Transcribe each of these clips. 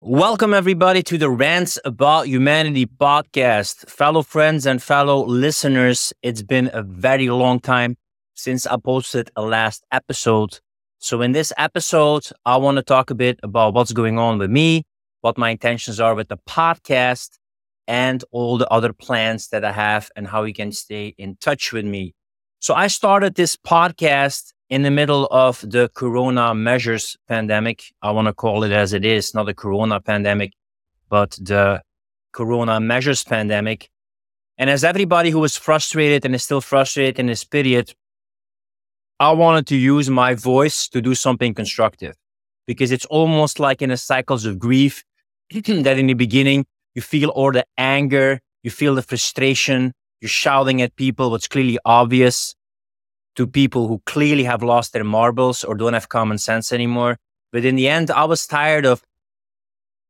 Welcome, everybody, to the Rants About Humanity podcast. Fellow friends and fellow listeners, it's been a very long time since I posted a last episode. So, in this episode, I want to talk a bit about what's going on with me, what my intentions are with the podcast, and all the other plans that I have, and how you can stay in touch with me. So, I started this podcast in the middle of the corona measures pandemic. I want to call it as it is, not the corona pandemic, but the corona measures pandemic. And as everybody who was frustrated and is still frustrated in this period, I wanted to use my voice to do something constructive because it's almost like in the cycles of grief that in the beginning you feel all the anger, you feel the frustration, you're shouting at people what's clearly obvious to people who clearly have lost their marbles or don't have common sense anymore. But in the end, I was tired of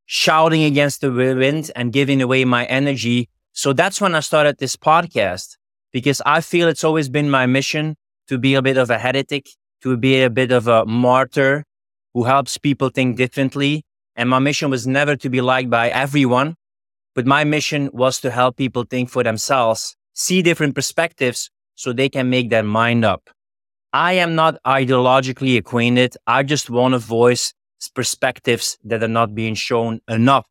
shouting against the wind and giving away my energy. So that's when I started this podcast because I feel it's always been my mission to be a bit of a heretic, to be a bit of a martyr who helps people think differently. And my mission was never to be liked by everyone, but my mission was to help people think for themselves, see different perspectives so they can make their mind up. I am not ideologically acquainted. I just want to voice perspectives that are not being shown enough.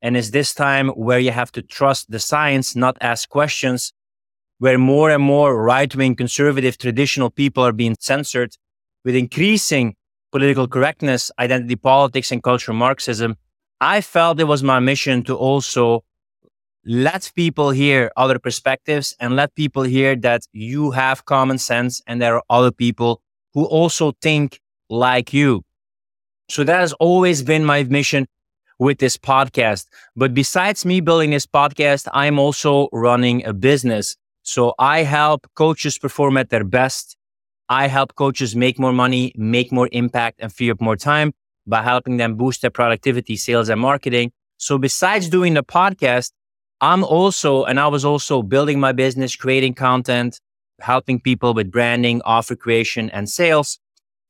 And it's this time where you have to trust the science, not ask questions, where more and more right wing conservative traditional people are being censored with increasing political correctness, identity politics, and cultural Marxism. I felt it was my mission to also let people hear other perspectives and let people hear that you have common sense and there are other people who also think like you. So that has always been my mission with this podcast. But besides me building this podcast, I'm also running a business. So I help coaches perform at their best. I help coaches make more money, make more impact, and free up more time by helping them boost their productivity, sales, and marketing. So besides doing the podcast, I'm also, and I was also building my business, creating content, helping people with branding, offer creation, and sales.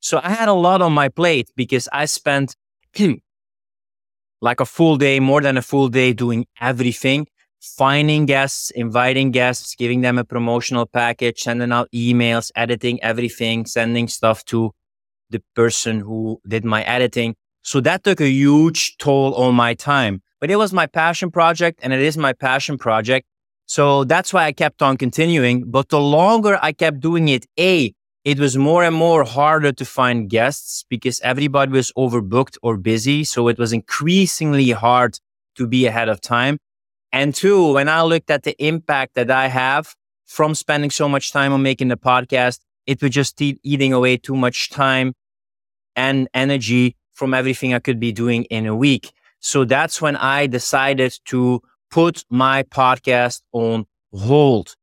So I had a lot on my plate because I spent like a full day, more than a full day doing everything, finding guests, inviting guests, giving them a promotional package, sending out emails, editing everything, sending stuff to the person who did my editing. So that took a huge toll on my time but it was my passion project and it is my passion project. So that's why I kept on continuing. But the longer I kept doing it, A, it was more and more harder to find guests because everybody was overbooked or busy. So it was increasingly hard to be ahead of time. And two, when I looked at the impact that I have from spending so much time on making the podcast, it was just eating away too much time and energy from everything I could be doing in a week. So that's when I decided to put my podcast on hold.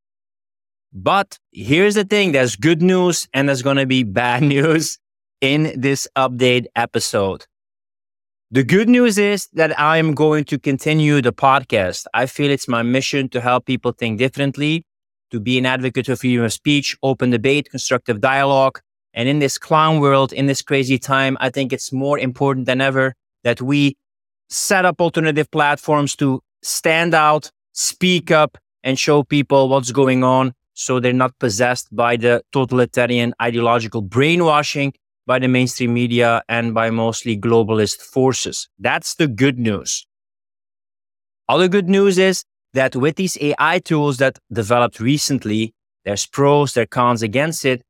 But here's the thing there's good news and there's going to be bad news in this update episode. The good news is that I'm going to continue the podcast. I feel it's my mission to help people think differently, to be an advocate of freedom of speech, open debate, constructive dialogue. And in this clown world, in this crazy time, I think it's more important than ever that we set up alternative platforms to stand out, speak up, and show people what's going on so they're not possessed by the totalitarian ideological brainwashing by the mainstream media and by mostly globalist forces. That's the good news. Other good news is that with these AI tools that developed recently, there's pros, there's cons against it.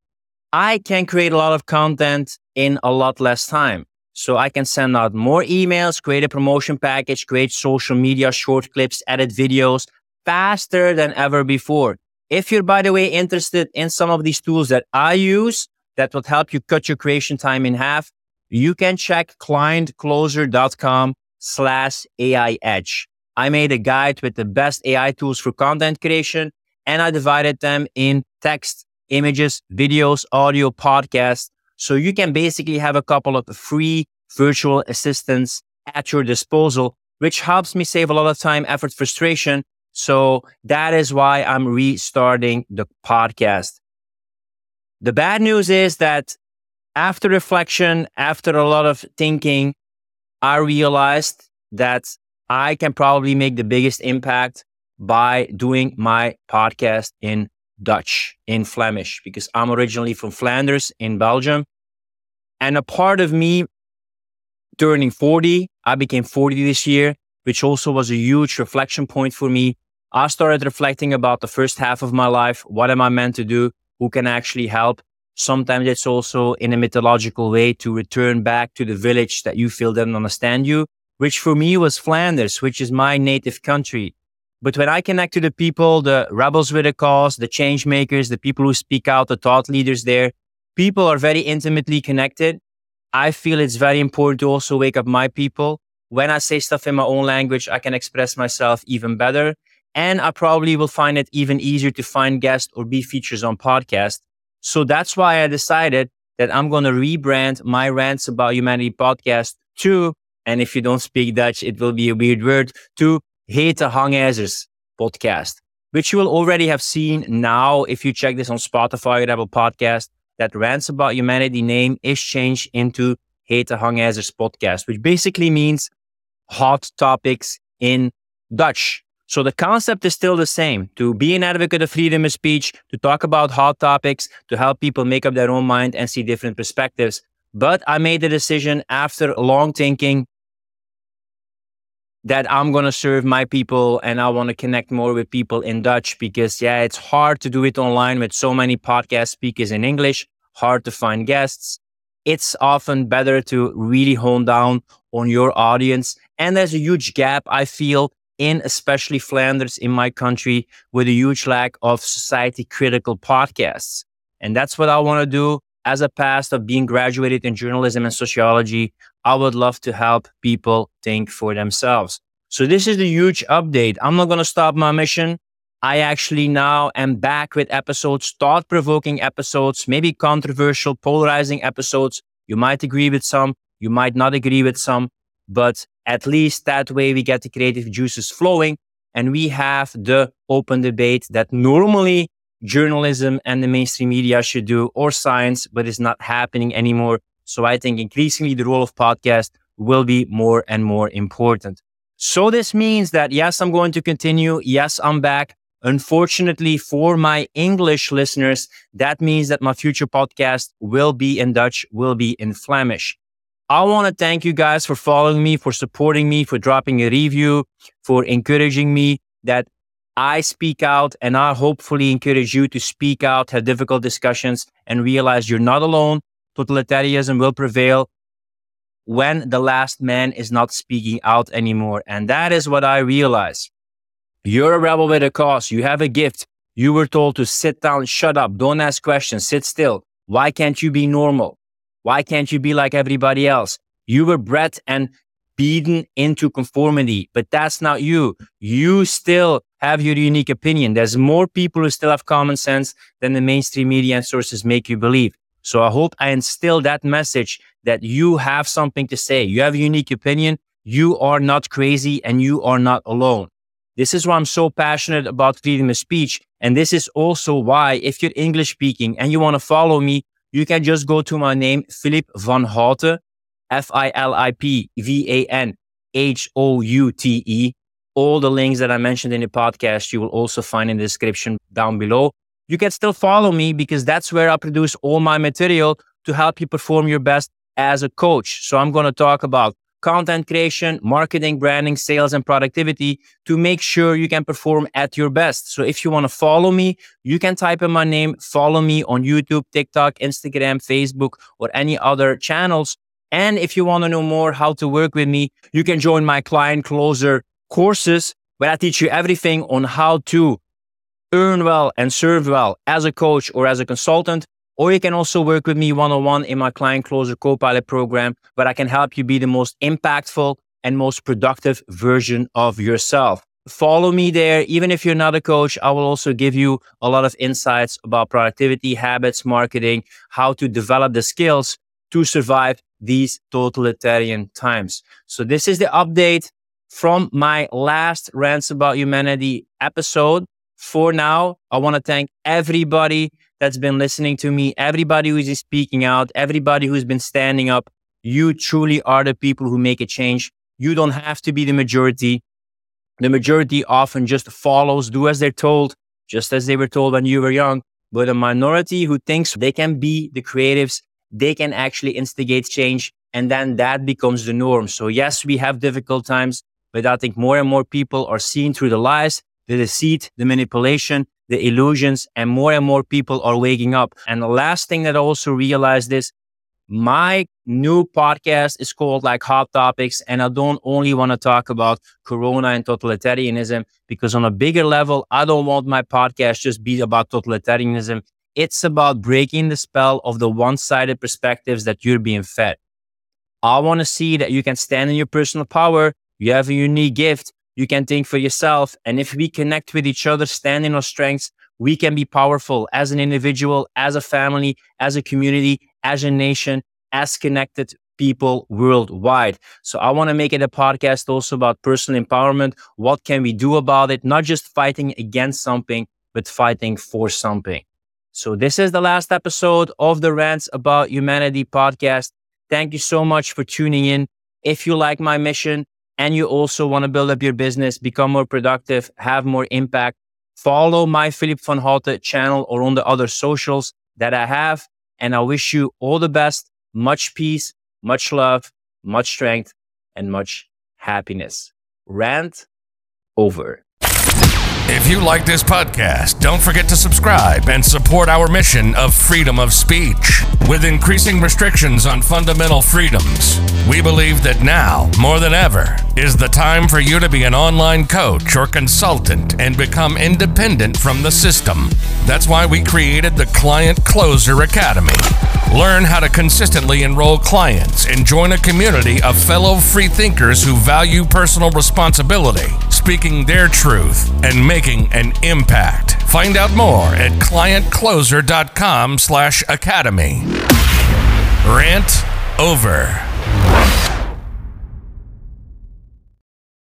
I can create a lot of content in a lot less time. So I can send out more emails, create a promotion package, create social media short clips, edit videos faster than ever before. If you're, by the way, interested in some of these tools that I use that will help you cut your creation time in half, you can check clientcloser.com slash AI edge. I made a guide with the best AI tools for content creation and I divided them in text, images, videos, audio, podcasts so you can basically have a couple of free virtual assistants at your disposal, which helps me save a lot of time, effort, frustration. So that is why I'm restarting the podcast. The bad news is that after reflection, after a lot of thinking, I realized that I can probably make the biggest impact by doing my podcast in Dutch, in Flemish, because I'm originally from Flanders in Belgium. And a part of me turning 40, I became 40 this year, which also was a huge reflection point for me. I started reflecting about the first half of my life. What am I meant to do? Who can actually help? Sometimes it's also in a mythological way to return back to the village that you feel doesn't understand you, which for me was Flanders, which is my native country. But when I connect to the people, the rebels with a cause, the change makers, the people who speak out, the thought leaders there, people are very intimately connected. I feel it's very important to also wake up my people. When I say stuff in my own language, I can express myself even better. And I probably will find it even easier to find guests or be features on podcasts. So that's why I decided that I'm going to rebrand my Rants About Humanity podcast to, and if you don't speak Dutch, it will be a weird word, to Hete Hangijzers podcast, which you will already have seen now if you check this on Spotify or Apple Podcast, that Rants About Humanity name is changed into Hete Hangijzers podcast, which basically means hot topics in Dutch. So the concept is still the same to be an advocate of freedom of speech, to talk about hot topics, to help people make up their own mind and see different perspectives. But I made the decision after long thinking that I'm going to serve my people and I want to connect more with people in Dutch because, yeah, it's hard to do it online with so many podcast speakers in English, hard to find guests. It's often better to really hone down on your audience. And there's a huge gap, I feel, in especially Flanders in my country with a huge lack of society critical podcasts. And that's what I want to do as a past of being graduated in journalism and sociology. I would love to help people think for themselves. So this is the huge update. I'm not going to stop my mission. I actually now am back with episodes, thought provoking episodes, maybe controversial, polarizing episodes. You might agree with some, you might not agree with some, but at least that way we get the creative juices flowing and we have the open debate that normally journalism and the mainstream media should do or science, but it's not happening anymore. So I think increasingly the role of podcast will be more and more important. So this means that yes, I'm going to continue. Yes, I'm back. Unfortunately for my English listeners, that means that my future podcast will be in Dutch, will be in Flemish. I want to thank you guys for following me, for supporting me, for dropping a review, for encouraging me that I speak out and I hopefully encourage you to speak out, have difficult discussions and realize you're not alone totalitarianism will prevail when the last man is not speaking out anymore. And that is what I realize. You're a rebel with a cause. You have a gift. You were told to sit down, shut up, don't ask questions, sit still. Why can't you be normal? Why can't you be like everybody else? You were bred and beaten into conformity, but that's not you. You still have your unique opinion. There's more people who still have common sense than the mainstream media and sources make you believe. So I hope I instill that message that you have something to say. You have a unique opinion. You are not crazy and you are not alone. This is why I'm so passionate about freedom of speech. And this is also why if you're English speaking and you want to follow me, you can just go to my name, Filip van Houte, F-I-L-I-P-V-A-N-H-O-U-T-E. All the links that I mentioned in the podcast, you will also find in the description down below you can still follow me because that's where I produce all my material to help you perform your best as a coach. So I'm going to talk about content creation, marketing, branding, sales, and productivity to make sure you can perform at your best. So if you want to follow me, you can type in my name, follow me on YouTube, TikTok, Instagram, Facebook, or any other channels. And if you want to know more how to work with me, you can join my client closer courses where I teach you everything on how to earn well and serve well as a coach or as a consultant. Or you can also work with me one on one in my Client Closer Copilot program, where I can help you be the most impactful and most productive version of yourself. Follow me there. Even if you're not a coach, I will also give you a lot of insights about productivity, habits, marketing, how to develop the skills to survive these totalitarian times. So this is the update from my last Rants About Humanity episode for now, I want to thank everybody that's been listening to me, everybody who's speaking out, everybody who's been standing up. You truly are the people who make a change. You don't have to be the majority. The majority often just follows, do as they're told, just as they were told when you were young. But a minority who thinks they can be the creatives, they can actually instigate change. And then that becomes the norm. So yes, we have difficult times, but I think more and more people are seeing through the lies, the deceit, the manipulation, the illusions, and more and more people are waking up. And the last thing that I also realized is my new podcast is called like Hot Topics, and I don't only want to talk about Corona and totalitarianism because on a bigger level, I don't want my podcast just be about totalitarianism. It's about breaking the spell of the one-sided perspectives that you're being fed. I want to see that you can stand in your personal power. You have a unique gift. You can think for yourself. And if we connect with each other, stand in our strengths, we can be powerful as an individual, as a family, as a community, as a nation, as connected people worldwide. So I want to make it a podcast also about personal empowerment. What can we do about it? Not just fighting against something, but fighting for something. So this is the last episode of the Rants About Humanity podcast. Thank you so much for tuning in. If you like my mission and you also want to build up your business, become more productive, have more impact, follow my Filip van Houten channel or on the other socials that I have. And I wish you all the best, much peace, much love, much strength, and much happiness. Rant over. If you like this podcast, don't forget to subscribe and support our mission of freedom of speech. With increasing restrictions on fundamental freedoms, we believe that now, more than ever, is the time for you to be an online coach or consultant and become independent from the system. That's why we created the Client Closer Academy. Learn how to consistently enroll clients and join a community of fellow free thinkers who value personal responsibility, speaking their truth, and making an impact. Find out more at clientcloser.com slash academy. Rant over.